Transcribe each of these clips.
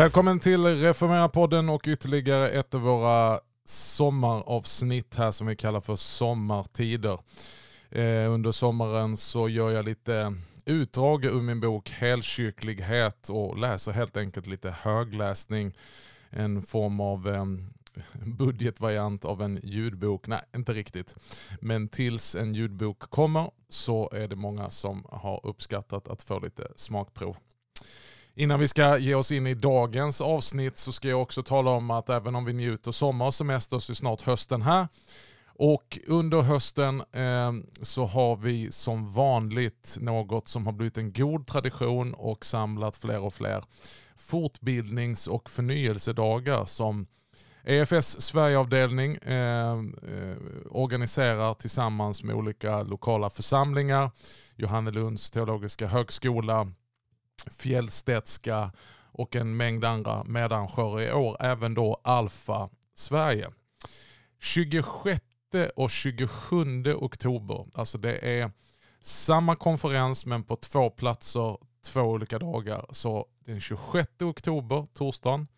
Välkommen till Reformera-podden och ytterligare ett av våra sommaravsnitt här som vi kallar för sommartider. Eh, under sommaren så gör jag lite utdrag ur min bok Helkyrklighet och läser helt enkelt lite högläsning. En form av eh, budgetvariant av en ljudbok. Nej, inte riktigt. Men tills en ljudbok kommer så är det många som har uppskattat att få lite smakprov. Innan vi ska ge oss in i dagens avsnitt så ska jag också tala om att även om vi njuter sommar och semester så är snart hösten här. Och under hösten eh, så har vi som vanligt något som har blivit en god tradition och samlat fler och fler fortbildnings och förnyelsedagar som EFS Sverigeavdelning eh, eh, organiserar tillsammans med olika lokala församlingar, Johannelunds teologiska högskola, Fjällstedtska och en mängd andra medarrangörer i år, även då Alfa Sverige. 26 och 27 oktober, alltså det är samma konferens men på två platser, två olika dagar. Så den 26 oktober, torsdagen,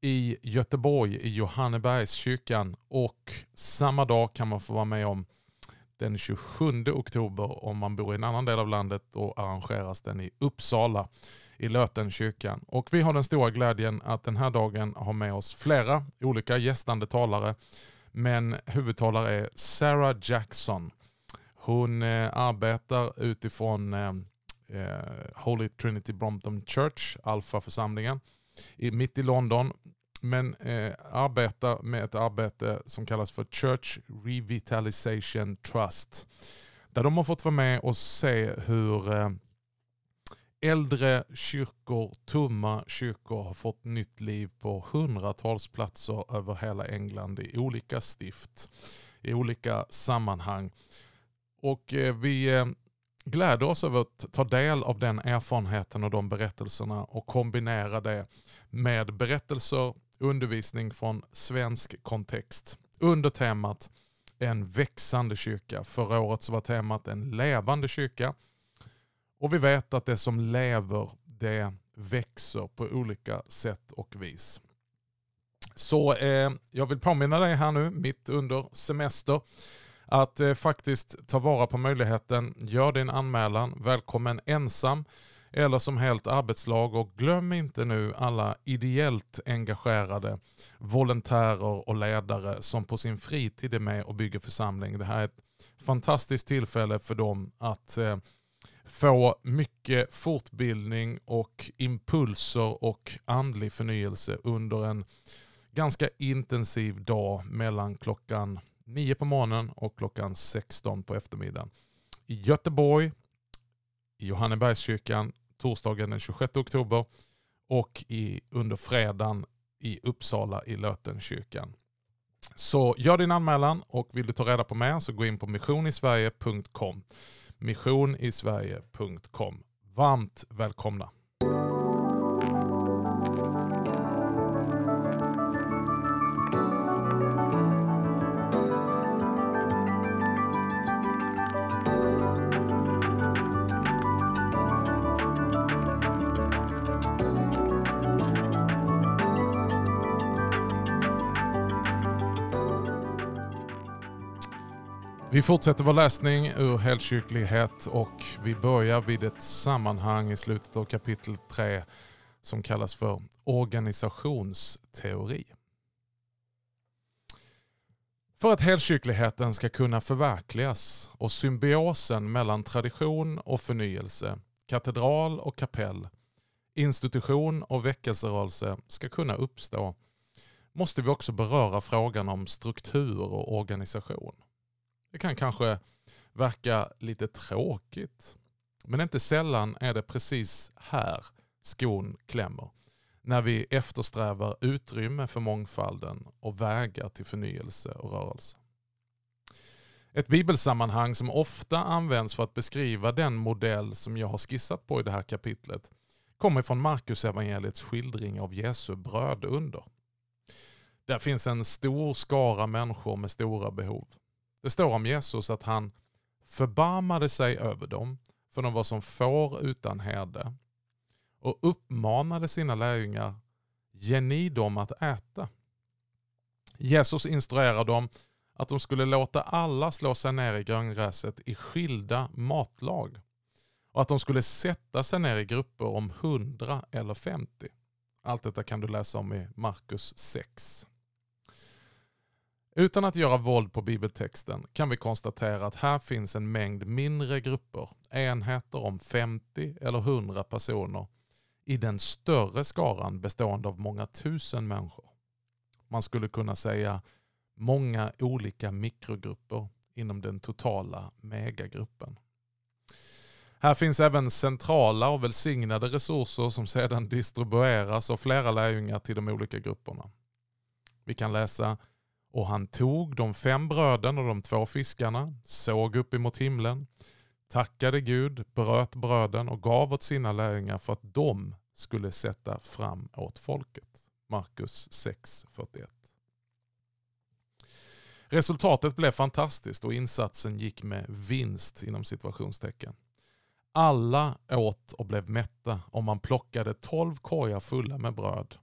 i Göteborg i Johannebergskyrkan och samma dag kan man få vara med om den 27 oktober om man bor i en annan del av landet och arrangeras den i Uppsala i Lötenkyrkan. Och vi har den stora glädjen att den här dagen ha med oss flera olika gästande talare. Men huvudtalare är Sarah Jackson. Hon eh, arbetar utifrån eh, eh Holy Trinity Brompton Church, Alfa-församlingen, mitt i London men eh, arbetar med ett arbete som kallas för Church Revitalization Trust. Där de har fått vara med och se hur eh, äldre kyrkor, tomma kyrkor har fått nytt liv på hundratals platser över hela England i olika stift, i olika sammanhang. Och eh, vi eh, gläder oss över att ta del av den erfarenheten och de berättelserna och kombinera det med berättelser undervisning från svensk kontext under temat en växande kyrka. Förra året så var temat en levande kyrka. Och vi vet att det som lever det växer på olika sätt och vis. Så eh, jag vill påminna dig här nu mitt under semester att eh, faktiskt ta vara på möjligheten. Gör din anmälan. Välkommen ensam eller som helt arbetslag. Och glöm inte nu alla ideellt engagerade volontärer och ledare som på sin fritid är med och bygger församling. Det här är ett fantastiskt tillfälle för dem att eh, få mycket fortbildning och impulser och andlig förnyelse under en ganska intensiv dag mellan klockan 9 på morgonen och klockan 16 på eftermiddagen. I Göteborg, i Johannebergskyrkan torsdagen den 26 oktober och i, under fredagen i Uppsala i Lötenkyrkan. Så gör din anmälan och vill du ta reda på mer så gå in på missionisverige.com. Missionisverige.com. Varmt välkomna! Vi fortsätter vår läsning ur helkyrklighet och vi börjar vid ett sammanhang i slutet av kapitel 3 som kallas för organisationsteori. För att helkyrkligheten ska kunna förverkligas och symbiosen mellan tradition och förnyelse, katedral och kapell, institution och väckelserörelse ska kunna uppstå måste vi också beröra frågan om struktur och organisation. Det kan kanske verka lite tråkigt. Men inte sällan är det precis här skon klämmer. När vi eftersträvar utrymme för mångfalden och vägar till förnyelse och rörelse. Ett bibelsammanhang som ofta används för att beskriva den modell som jag har skissat på i det här kapitlet kommer från Markus evangeliets skildring av Jesu brödunder. Där finns en stor skara människor med stora behov. Det står om Jesus att han förbarmade sig över dem, för de var som får utan herde, och uppmanade sina lärjungar ge ni dem att äta. Jesus instruerar dem att de skulle låta alla slå sig ner i gröngräset i skilda matlag och att de skulle sätta sig ner i grupper om 100 eller 50. Allt detta kan du läsa om i Markus 6. Utan att göra våld på bibeltexten kan vi konstatera att här finns en mängd mindre grupper, enheter om 50 eller 100 personer i den större skaran bestående av många tusen människor. Man skulle kunna säga många olika mikrogrupper inom den totala megagruppen. Här finns även centrala och välsignade resurser som sedan distribueras av flera lärjungar till de olika grupperna. Vi kan läsa och han tog de fem bröden och de två fiskarna, såg upp emot himlen, tackade Gud, bröt bröden och gav åt sina lärjungar för att de skulle sätta fram åt folket. Markus 6.41. Resultatet blev fantastiskt och insatsen gick med vinst inom situationstecken. Alla åt och blev mätta och man plockade tolv korgar fulla med bröd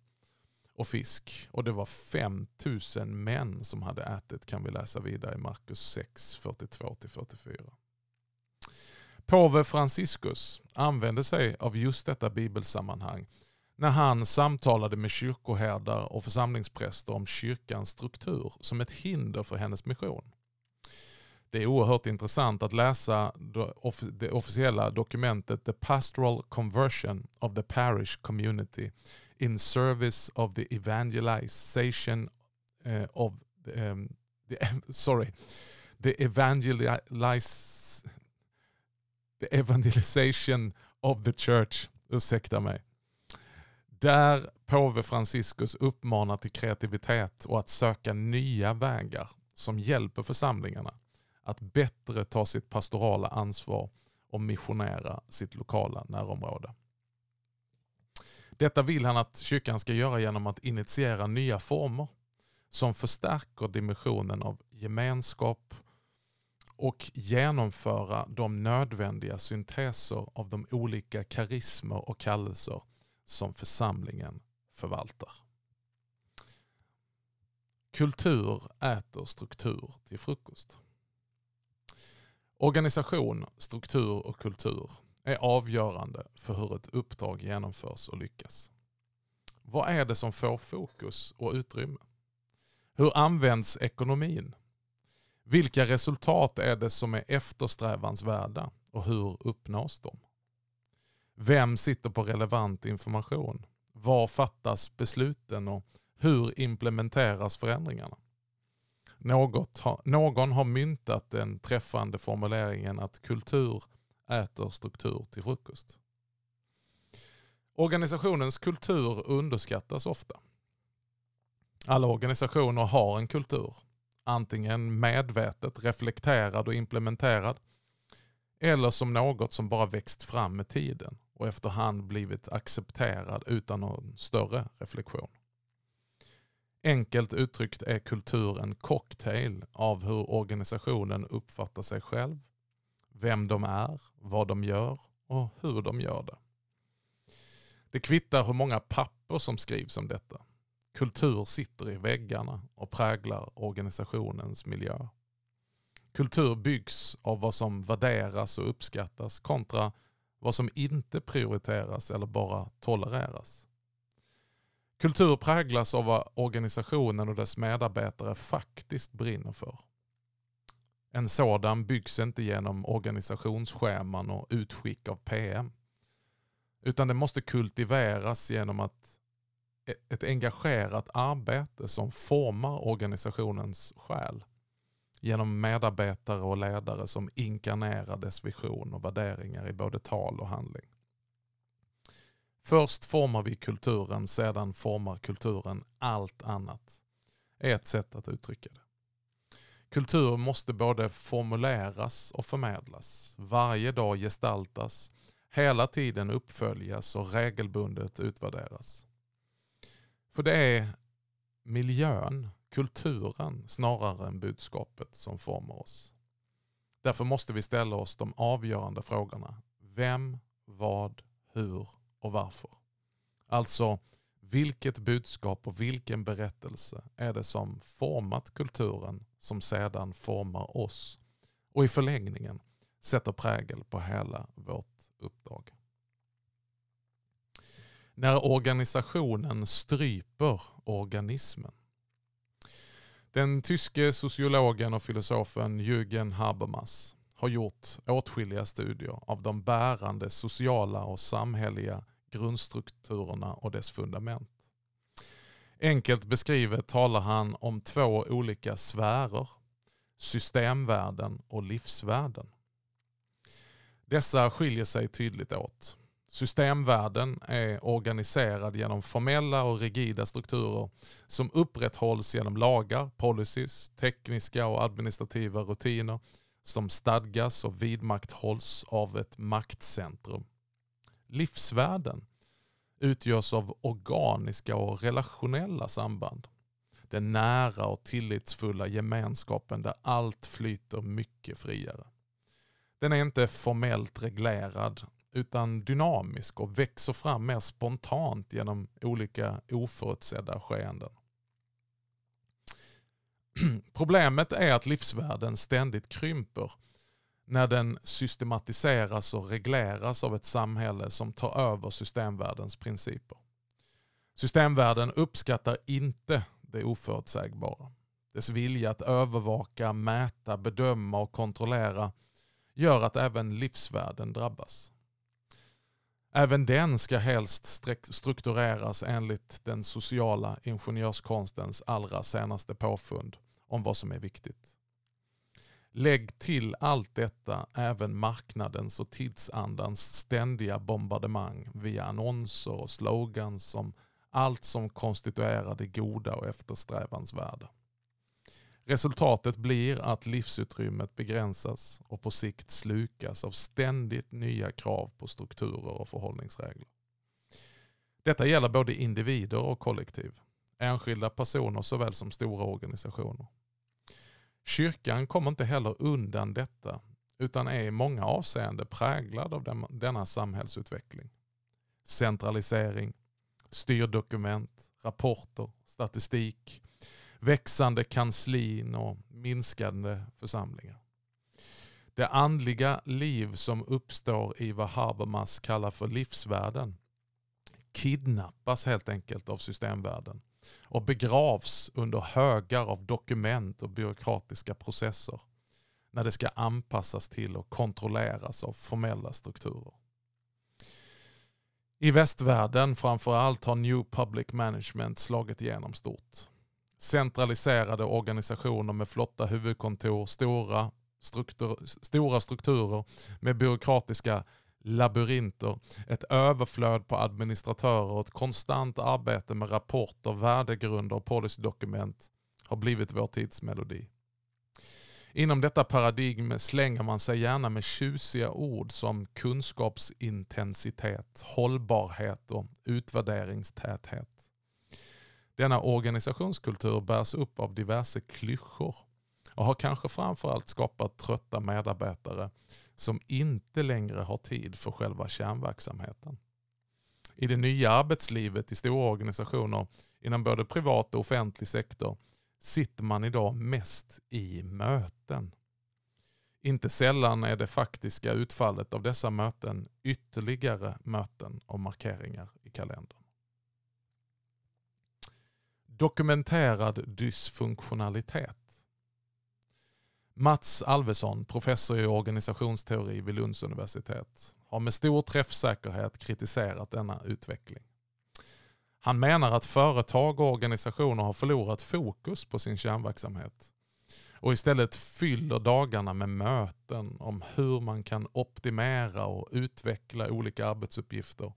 och fisk. Och det var 5000 män som hade ätit kan vi läsa vidare i Markus 6, 42-44. Påve Franciscus använde sig av just detta bibelsammanhang när han samtalade med kyrkoherdar och församlingspräster om kyrkans struktur som ett hinder för hennes mission. Det är oerhört intressant att läsa det officiella dokumentet The Pastoral Conversion of the Parish Community in Service of the Evangelization uh, of um, the, sorry, the, evangelize, the Evangelization of the Church. Ursäkta mig. Där påve Franciscus uppmanar till kreativitet och att söka nya vägar som hjälper församlingarna att bättre ta sitt pastorala ansvar och missionera sitt lokala närområde. Detta vill han att kyrkan ska göra genom att initiera nya former som förstärker dimensionen av gemenskap och genomföra de nödvändiga synteser av de olika karismer och kallelser som församlingen förvaltar. Kultur äter struktur till frukost. Organisation, struktur och kultur är avgörande för hur ett uppdrag genomförs och lyckas. Vad är det som får fokus och utrymme? Hur används ekonomin? Vilka resultat är det som är eftersträvansvärda och hur uppnås de? Vem sitter på relevant information? Var fattas besluten och hur implementeras förändringarna? Något har, någon har myntat den träffande formuleringen att kultur äter struktur till frukost. Organisationens kultur underskattas ofta. Alla organisationer har en kultur, antingen medvetet reflekterad och implementerad eller som något som bara växt fram med tiden och efterhand blivit accepterad utan någon större reflektion. Enkelt uttryckt är kultur en cocktail av hur organisationen uppfattar sig själv, vem de är, vad de gör och hur de gör det. Det kvittar hur många papper som skrivs om detta. Kultur sitter i väggarna och präglar organisationens miljö. Kultur byggs av vad som värderas och uppskattas kontra vad som inte prioriteras eller bara tolereras. Kultur präglas av vad organisationen och dess medarbetare faktiskt brinner för. En sådan byggs inte genom organisationsscheman och utskick av PM. Utan det måste kultiveras genom att e-, ett engagerat arbete som formar organisationens själ. Genom medarbetare och ledare som inkarnerar dess vision och värderingar i både tal och handling. Först formar vi kulturen, sedan formar kulturen allt annat. är ett sätt att uttrycka det. Kultur måste både formuleras och förmedlas. Varje dag gestaltas, hela tiden uppföljas och regelbundet utvärderas. För det är miljön, kulturen, snarare än budskapet som formar oss. Därför måste vi ställa oss de avgörande frågorna. Vem, vad, hur och varför. Alltså, vilket budskap och vilken berättelse är det som format kulturen som sedan formar oss och i förlängningen sätter prägel på hela vårt uppdrag? När organisationen stryper organismen. Den tyske sociologen och filosofen Jürgen Habermas har gjort åtskilliga studier av de bärande sociala och samhälleliga grundstrukturerna och dess fundament. Enkelt beskrivet talar han om två olika sfärer, systemvärden och livsvärden. Dessa skiljer sig tydligt åt. Systemvärlden är organiserad genom formella och rigida strukturer som upprätthålls genom lagar, policies, tekniska och administrativa rutiner som stadgas och vidmakthålls av ett maktcentrum. Livsvärden utgörs av organiska och relationella samband. Den nära och tillitsfulla gemenskapen där allt flyter mycket friare. Den är inte formellt reglerad utan dynamisk och växer fram mer spontant genom olika oförutsedda skeenden. Problemet är att livsvärden ständigt krymper när den systematiseras och regleras av ett samhälle som tar över systemvärldens principer. Systemvärlden uppskattar inte det oförutsägbara. Dess vilja att övervaka, mäta, bedöma och kontrollera gör att även livsvärden drabbas. Även den ska helst struktureras enligt den sociala ingenjörskonstens allra senaste påfund om vad som är viktigt. Lägg till allt detta även marknadens och tidsandans ständiga bombardemang via annonser och slogans om allt som konstituerar det goda och eftersträvansvärda. Resultatet blir att livsutrymmet begränsas och på sikt slukas av ständigt nya krav på strukturer och förhållningsregler. Detta gäller både individer och kollektiv, enskilda personer såväl som stora organisationer. Kyrkan kommer inte heller undan detta utan är i många avseenden präglad av denna samhällsutveckling. Centralisering, styrdokument, rapporter, statistik, växande kanslin och minskande församlingar. Det andliga liv som uppstår i vad Habermas kallar för livsvärlden kidnappas helt enkelt av systemvärlden och begravs under högar av dokument och byråkratiska processer när det ska anpassas till och kontrolleras av formella strukturer. I västvärlden framförallt har New Public Management slagit igenom stort centraliserade organisationer med flotta huvudkontor, stora, struktur, stora strukturer med byråkratiska labyrinter, ett överflöd på administratörer och ett konstant arbete med rapporter, värdegrunder och policydokument har blivit vår tids melodi. Inom detta paradigm slänger man sig gärna med tjusiga ord som kunskapsintensitet, hållbarhet och utvärderingstäthet. Denna organisationskultur bärs upp av diverse klyschor och har kanske framförallt skapat trötta medarbetare som inte längre har tid för själva kärnverksamheten. I det nya arbetslivet i stora organisationer inom både privat och offentlig sektor sitter man idag mest i möten. Inte sällan är det faktiska utfallet av dessa möten ytterligare möten och markeringar i kalendern. Dokumenterad dysfunktionalitet. Mats Alvesson, professor i organisationsteori vid Lunds universitet, har med stor träffsäkerhet kritiserat denna utveckling. Han menar att företag och organisationer har förlorat fokus på sin kärnverksamhet och istället fyller dagarna med möten om hur man kan optimera och utveckla olika arbetsuppgifter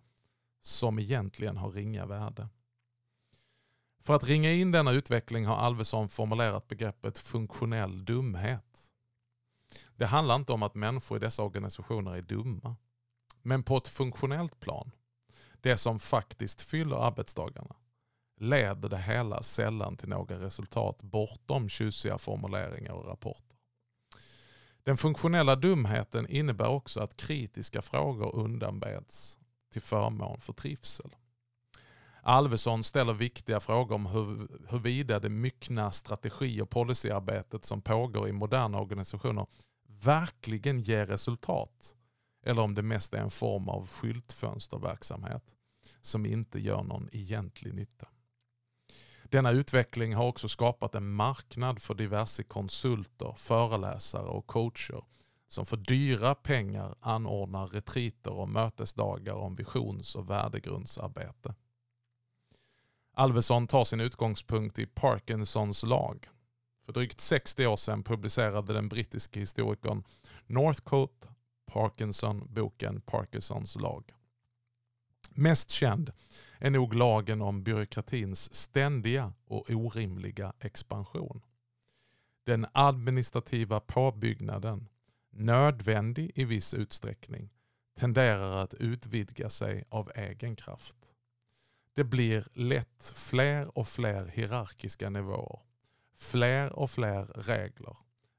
som egentligen har ringa värde. För att ringa in denna utveckling har Alvesson formulerat begreppet funktionell dumhet. Det handlar inte om att människor i dessa organisationer är dumma. Men på ett funktionellt plan, det som faktiskt fyller arbetsdagarna, leder det hela sällan till några resultat bortom tjusiga formuleringar och rapporter. Den funktionella dumheten innebär också att kritiska frågor undanbeds till förmån för trivsel. Alvesson ställer viktiga frågor om hur, huruvida det myckna strategi och policyarbetet som pågår i moderna organisationer verkligen ger resultat eller om det mest är en form av skyltfönsterverksamhet som inte gör någon egentlig nytta. Denna utveckling har också skapat en marknad för diverse konsulter, föreläsare och coacher som för dyra pengar anordnar retriter och mötesdagar om visions och värdegrundsarbete. Alvesson tar sin utgångspunkt i Parkinsons lag. För drygt 60 år sedan publicerade den brittiske historikern Northcote Parkinson boken Parkinsons lag. Mest känd är nog lagen om byråkratins ständiga och orimliga expansion. Den administrativa påbyggnaden, nödvändig i viss utsträckning, tenderar att utvidga sig av egen kraft. Det blir lätt fler och fler hierarkiska nivåer, fler och fler regler,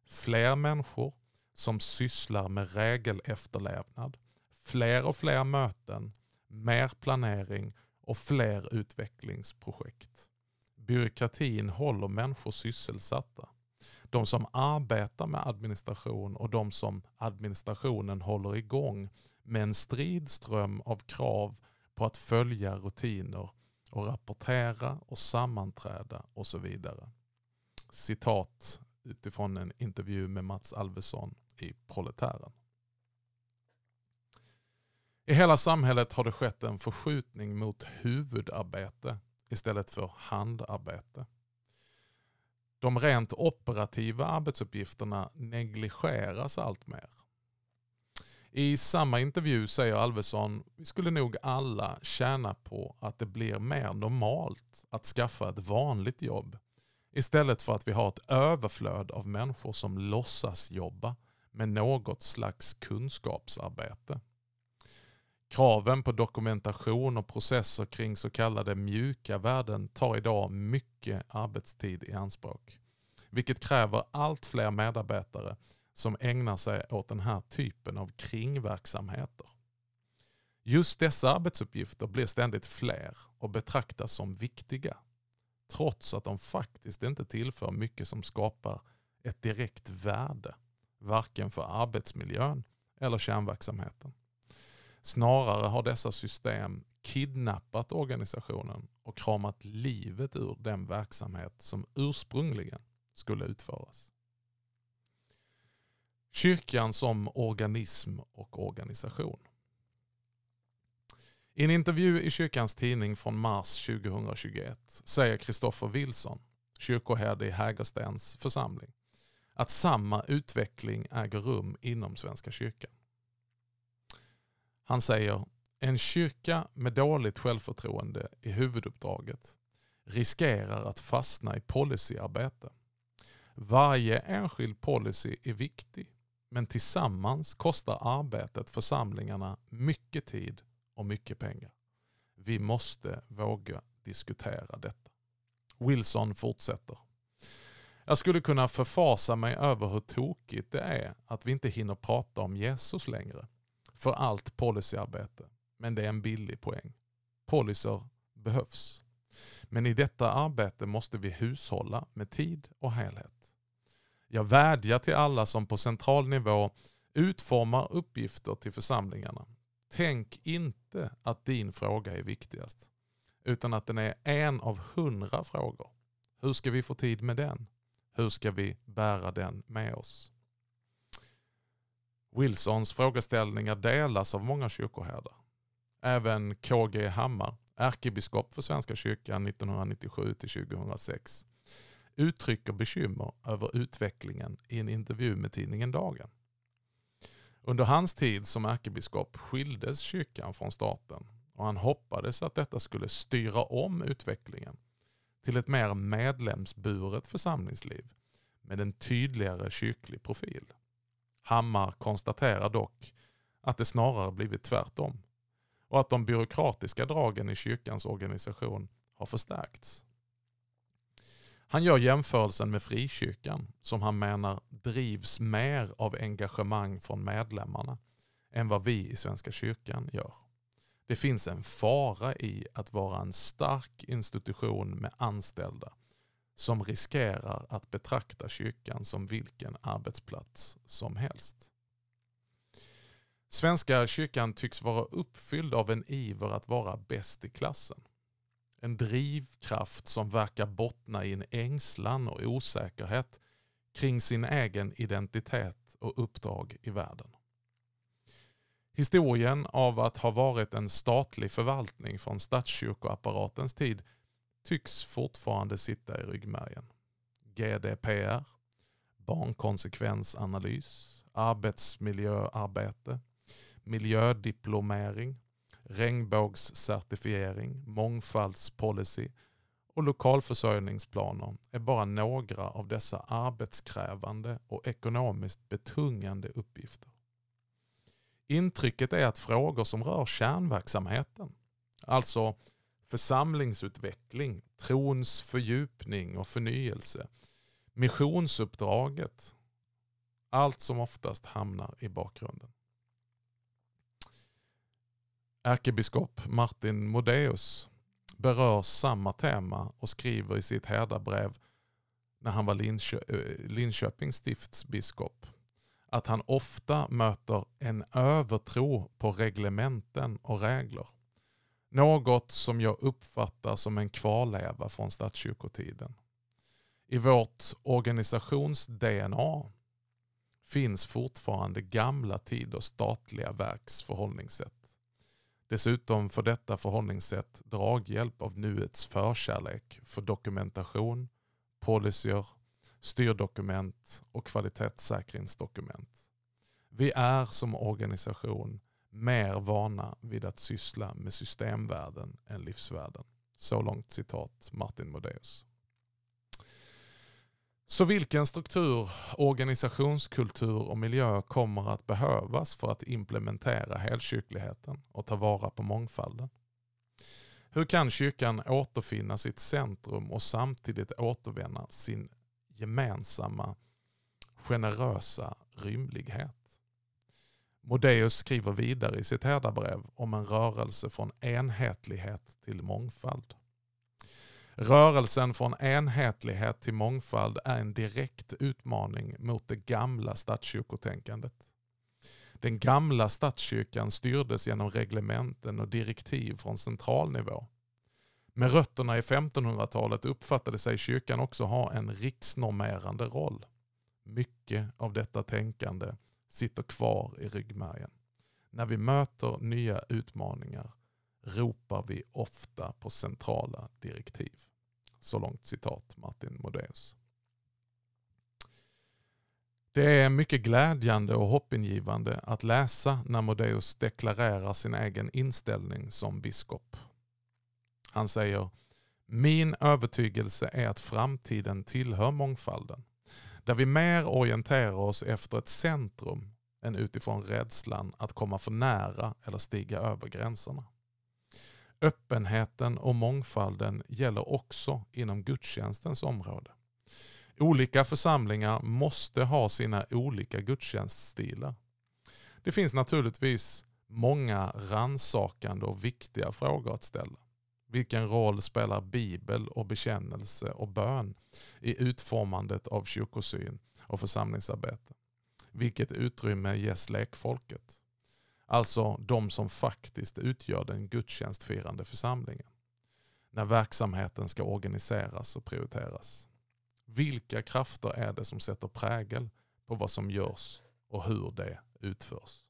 fler människor som sysslar med regelefterlevnad, fler och fler möten, mer planering och fler utvecklingsprojekt. Byråkratin håller människor sysselsatta. De som arbetar med administration och de som administrationen håller igång med en stridström av krav på att följa rutiner och rapportera och sammanträda och så vidare. Citat utifrån en intervju med Mats Alvesson i Proletären. I hela samhället har det skett en förskjutning mot huvudarbete istället för handarbete. De rent operativa arbetsuppgifterna negligeras allt mer. I samma intervju säger Alvesson, vi skulle nog alla tjäna på att det blir mer normalt att skaffa ett vanligt jobb istället för att vi har ett överflöd av människor som låtsas jobba med något slags kunskapsarbete. Kraven på dokumentation och processer kring så kallade mjuka värden tar idag mycket arbetstid i anspråk. Vilket kräver allt fler medarbetare som ägnar sig åt den här typen av kringverksamheter. Just dessa arbetsuppgifter blir ständigt fler och betraktas som viktiga. Trots att de faktiskt inte tillför mycket som skapar ett direkt värde. Varken för arbetsmiljön eller kärnverksamheten. Snarare har dessa system kidnappat organisationen och kramat livet ur den verksamhet som ursprungligen skulle utföras. Kyrkan som organism och organisation. I en intervju i kyrkans tidning från mars 2021 säger Kristoffer Wilson, kyrkoherde i Hägerstens församling, att samma utveckling äger rum inom Svenska kyrkan. Han säger, en kyrka med dåligt självförtroende i huvuduppdraget riskerar att fastna i policyarbete. Varje enskild policy är viktig, men tillsammans kostar arbetet församlingarna mycket tid och mycket pengar. Vi måste våga diskutera detta. Wilson fortsätter. Jag skulle kunna förfasa mig över hur tokigt det är att vi inte hinner prata om Jesus längre för allt policyarbete. Men det är en billig poäng. Policer behövs. Men i detta arbete måste vi hushålla med tid och helhet. Jag vädjar till alla som på central nivå utformar uppgifter till församlingarna. Tänk inte att din fråga är viktigast, utan att den är en av hundra frågor. Hur ska vi få tid med den? Hur ska vi bära den med oss? Wilsons frågeställningar delas av många kyrkoherdar. Även KG Hammar, ärkebiskop för Svenska kyrkan 1997-2006, uttrycker bekymmer över utvecklingen i en intervju med tidningen Dagen. Under hans tid som ärkebiskop skildes kyrkan från staten och han hoppades att detta skulle styra om utvecklingen till ett mer medlemsburet församlingsliv med en tydligare kyrklig profil. Hammar konstaterar dock att det snarare blivit tvärtom och att de byråkratiska dragen i kyrkans organisation har förstärkts. Han gör jämförelsen med frikyrkan som han menar drivs mer av engagemang från medlemmarna än vad vi i Svenska kyrkan gör. Det finns en fara i att vara en stark institution med anställda som riskerar att betrakta kyrkan som vilken arbetsplats som helst. Svenska kyrkan tycks vara uppfylld av en iver att vara bäst i klassen. En drivkraft som verkar bottna i en ängslan och osäkerhet kring sin egen identitet och uppdrag i världen. Historien av att ha varit en statlig förvaltning från statskyrkoapparatens tid tycks fortfarande sitta i ryggmärgen. GDPR, barnkonsekvensanalys, arbetsmiljöarbete, miljödiplomering, regnbågscertifiering, mångfaldspolicy och lokalförsörjningsplaner är bara några av dessa arbetskrävande och ekonomiskt betungande uppgifter. Intrycket är att frågor som rör kärnverksamheten, alltså församlingsutveckling, trons fördjupning och förnyelse, missionsuppdraget, allt som oftast hamnar i bakgrunden. Ärkebiskop Martin Modéus berör samma tema och skriver i sitt hädabrev när han var Linkö eh, Linköpings stiftsbiskop att han ofta möter en övertro på reglementen och regler. Något som jag uppfattar som en kvarleva från statskyrkotiden. I vårt organisations-DNA finns fortfarande gamla tiders statliga verks förhållningssätt. Dessutom får detta förhållningssätt draghjälp av nuets förkärlek för dokumentation, policyer, styrdokument och kvalitetssäkringsdokument. Vi är som organisation mer vana vid att syssla med systemvärden än livsvärden. Så långt citat Martin Modéus. Så vilken struktur, organisationskultur och miljö kommer att behövas för att implementera helkyrkligheten och ta vara på mångfalden? Hur kan kyrkan återfinna sitt centrum och samtidigt återvinna sin gemensamma generösa rymlighet? Modéus skriver vidare i sitt herdabrev om en rörelse från enhetlighet till mångfald. Rörelsen från enhetlighet till mångfald är en direkt utmaning mot det gamla statskyrkotänkandet. Den gamla statskyrkan styrdes genom reglementen och direktiv från central nivå. Med rötterna i 1500-talet uppfattade sig kyrkan också ha en riksnormerande roll. Mycket av detta tänkande sitter kvar i ryggmärgen. När vi möter nya utmaningar ropar vi ofta på centrala direktiv. Så långt citat Martin Modéus. Det är mycket glädjande och hoppingivande att läsa när Modéus deklarerar sin egen inställning som biskop. Han säger Min övertygelse är att framtiden tillhör mångfalden. Där vi mer orienterar oss efter ett centrum än utifrån rädslan att komma för nära eller stiga över gränserna. Öppenheten och mångfalden gäller också inom gudstjänstens område. Olika församlingar måste ha sina olika gudstjänststilar. Det finns naturligtvis många ransakande och viktiga frågor att ställa. Vilken roll spelar bibel och bekännelse och bön i utformandet av kyrkosyn och församlingsarbete? Vilket utrymme ges lekfolket? Alltså de som faktiskt utgör den gudstjänstfirande församlingen. När verksamheten ska organiseras och prioriteras. Vilka krafter är det som sätter prägel på vad som görs och hur det utförs?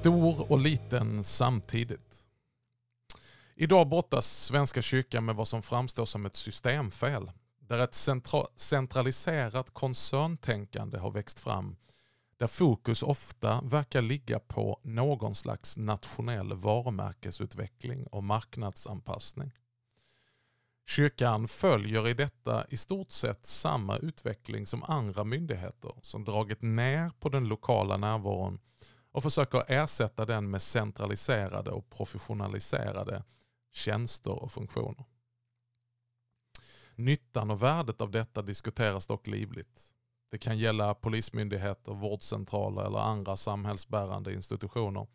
Stor och liten samtidigt. Idag brottas Svenska kyrkan med vad som framstår som ett systemfel. Där ett centra centraliserat koncerntänkande har växt fram. Där fokus ofta verkar ligga på någon slags nationell varumärkesutveckling och marknadsanpassning. Kyrkan följer i detta i stort sett samma utveckling som andra myndigheter som dragit ner på den lokala närvaron och försöker ersätta den med centraliserade och professionaliserade tjänster och funktioner. Nyttan och värdet av detta diskuteras dock livligt. Det kan gälla polismyndigheter, vårdcentraler eller andra samhällsbärande institutioner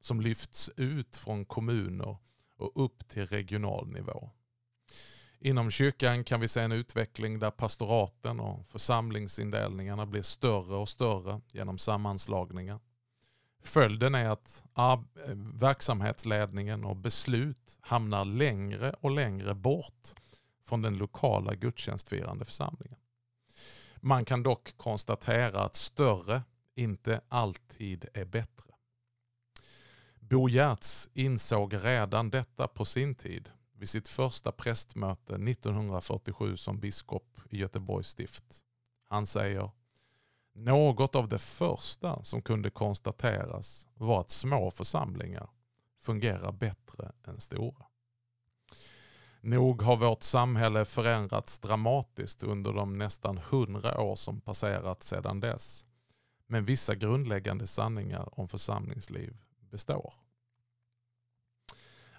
som lyfts ut från kommuner och upp till regional nivå. Inom kyrkan kan vi se en utveckling där pastoraten och församlingsindelningarna blir större och större genom sammanslagningar. Följden är att ah, verksamhetsledningen och beslut hamnar längre och längre bort från den lokala gudstjänstfirande församlingen. Man kan dock konstatera att större inte alltid är bättre. Bo Giertz insåg redan detta på sin tid vid sitt första prästmöte 1947 som biskop i Göteborgs stift. Han säger något av det första som kunde konstateras var att små församlingar fungerar bättre än stora. Nog har vårt samhälle förändrats dramatiskt under de nästan hundra år som passerat sedan dess. Men vissa grundläggande sanningar om församlingsliv består.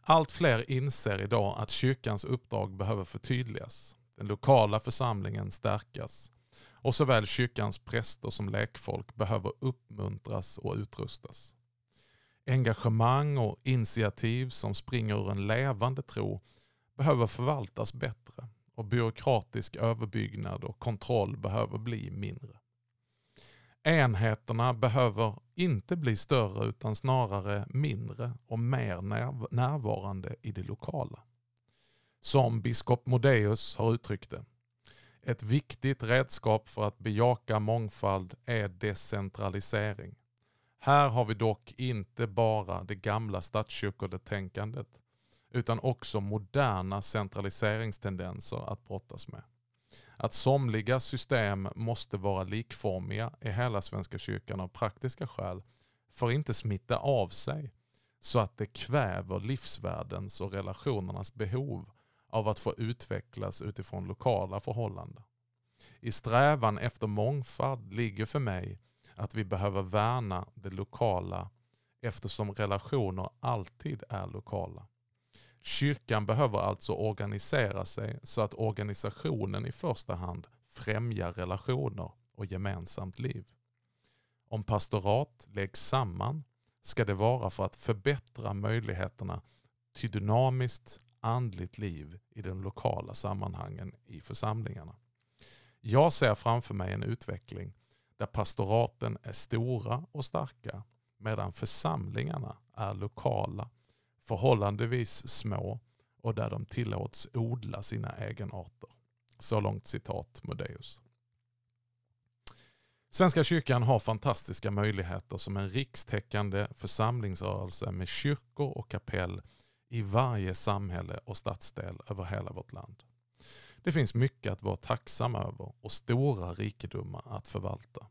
Allt fler inser idag att kyrkans uppdrag behöver förtydligas, den lokala församlingen stärkas och såväl kyrkans präster som lekfolk behöver uppmuntras och utrustas. Engagemang och initiativ som springer ur en levande tro behöver förvaltas bättre och byråkratisk överbyggnad och kontroll behöver bli mindre. Enheterna behöver inte bli större utan snarare mindre och mer närvarande i det lokala. Som biskop Modéus har uttryckt det. Ett viktigt redskap för att bejaka mångfald är decentralisering. Här har vi dock inte bara det gamla statskyrkodetänkandet utan också moderna centraliseringstendenser att brottas med. Att somliga system måste vara likformiga i hela Svenska kyrkan av praktiska skäl får inte smitta av sig så att det kväver livsvärdens och relationernas behov av att få utvecklas utifrån lokala förhållanden. I strävan efter mångfald ligger för mig att vi behöver värna det lokala eftersom relationer alltid är lokala. Kyrkan behöver alltså organisera sig så att organisationen i första hand främjar relationer och gemensamt liv. Om pastorat läggs samman ska det vara för att förbättra möjligheterna till dynamiskt andligt liv i de lokala sammanhangen i församlingarna. Jag ser framför mig en utveckling där pastoraten är stora och starka medan församlingarna är lokala förhållandevis små och där de tillåts odla sina egenarter. Så långt citat Modéus. Svenska kyrkan har fantastiska möjligheter som en rikstäckande församlingsrörelse med kyrkor och kapell i varje samhälle och stadsdel över hela vårt land. Det finns mycket att vara tacksam över och stora rikedomar att förvalta.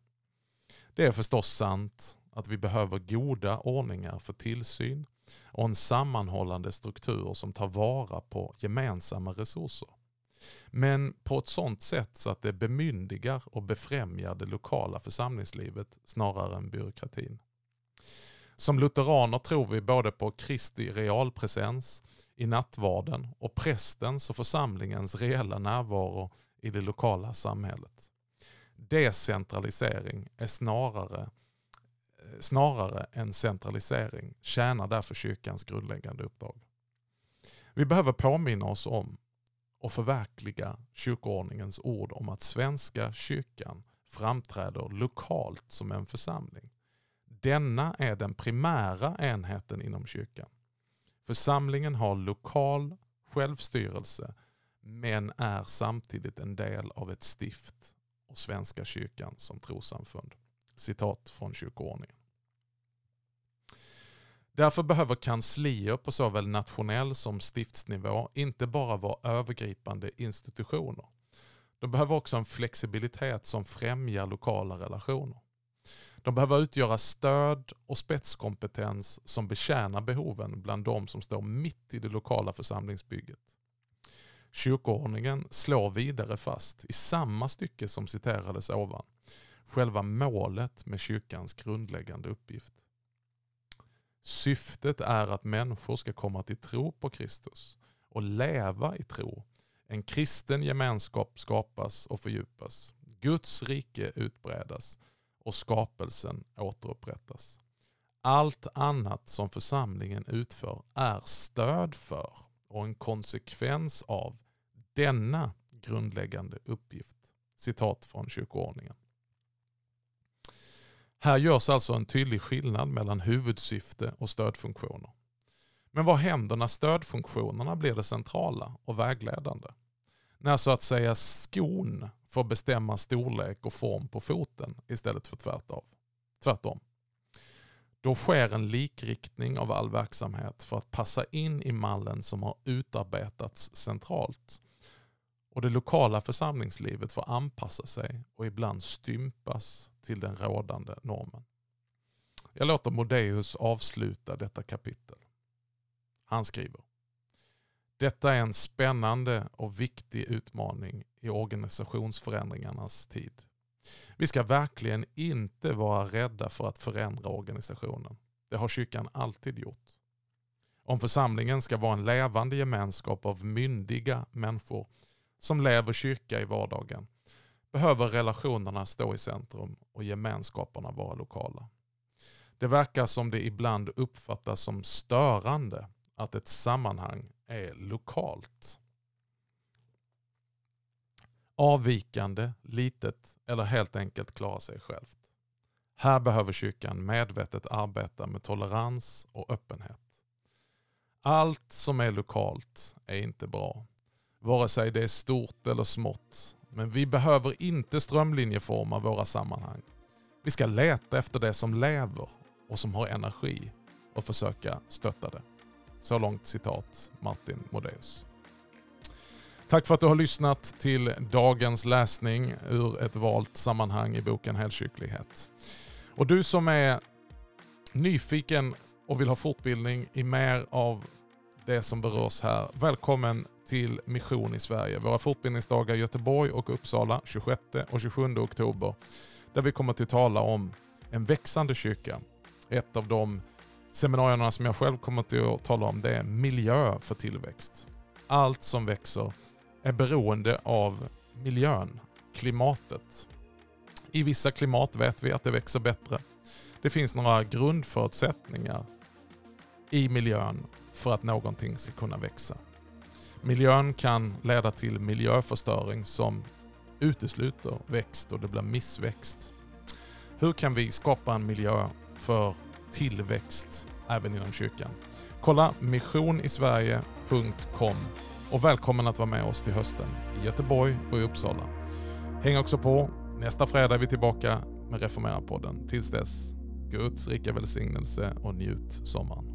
Det är förstås sant att vi behöver goda ordningar för tillsyn och en sammanhållande struktur som tar vara på gemensamma resurser. Men på ett sådant sätt så att det bemyndigar och befrämjar det lokala församlingslivet snarare än byråkratin. Som lutheraner tror vi både på Kristi realpresens i nattvarden och prästens och församlingens reella närvaro i det lokala samhället. Decentralisering är snarare snarare än centralisering tjänar därför kyrkans grundläggande uppdrag. Vi behöver påminna oss om och förverkliga kyrkoordningens ord om att Svenska kyrkan framträder lokalt som en församling. Denna är den primära enheten inom kyrkan. Församlingen har lokal självstyrelse men är samtidigt en del av ett stift och Svenska kyrkan som trossamfund. Citat från kyrkoordningen. Därför behöver kanslier på såväl nationell som stiftsnivå inte bara vara övergripande institutioner. De behöver också en flexibilitet som främjar lokala relationer. De behöver utgöra stöd och spetskompetens som betjänar behoven bland de som står mitt i det lokala församlingsbygget. Kyrkoordningen slår vidare fast i samma stycke som citerades ovan själva målet med kyrkans grundläggande uppgift. Syftet är att människor ska komma till tro på Kristus och leva i tro. En kristen gemenskap skapas och fördjupas. Guds rike utbredas och skapelsen återupprättas. Allt annat som församlingen utför är stöd för och en konsekvens av denna grundläggande uppgift. Citat från kyrkoordningen. Här görs alltså en tydlig skillnad mellan huvudsyfte och stödfunktioner. Men vad händer när stödfunktionerna blir det centrala och vägledande? När så att säga skon får bestämma storlek och form på foten istället för tvärtom. Då sker en likriktning av all verksamhet för att passa in i mallen som har utarbetats centralt. Och det lokala församlingslivet får anpassa sig och ibland stympas till den rådande normen. Jag låter Modeus avsluta detta kapitel. Han skriver detta är en spännande och viktig utmaning i organisationsförändringarnas tid. Vi ska verkligen inte vara rädda för att förändra organisationen. Det har kyrkan alltid gjort. Om församlingen ska vara en levande gemenskap av myndiga människor som lever kyrka i vardagen behöver relationerna stå i centrum och gemenskaperna vara lokala. Det verkar som det ibland uppfattas som störande att ett sammanhang är lokalt. Avvikande, litet eller helt enkelt klara sig självt. Här behöver kyrkan medvetet arbeta med tolerans och öppenhet. Allt som är lokalt är inte bra. Vare sig det är stort eller smått. Men vi behöver inte strömlinjeforma våra sammanhang. Vi ska leta efter det som lever och som har energi och försöka stötta det. Så långt citat Martin Modéus. Tack för att du har lyssnat till dagens läsning ur ett valt sammanhang i boken Helkyrklighet. Och du som är nyfiken och vill ha fortbildning i mer av det som berörs här, välkommen till Mission i Sverige. Våra fortbildningsdagar i Göteborg och Uppsala 26 och 27 oktober. Där vi kommer att tala om en växande kyrka. Ett av de seminarierna som jag själv kommer till att tala om det är miljö för tillväxt. Allt som växer är beroende av miljön, klimatet. I vissa klimat vet vi att det växer bättre. Det finns några grundförutsättningar i miljön för att någonting ska kunna växa. Miljön kan leda till miljöförstöring som utesluter växt och det blir missväxt. Hur kan vi skapa en miljö för tillväxt även inom kyrkan? Kolla missionisverige.com och välkommen att vara med oss till hösten i Göteborg och i Uppsala. Häng också på. Nästa fredag är vi tillbaka med Reformera-podden. Tills dess, Guds rika välsignelse och njut sommaren.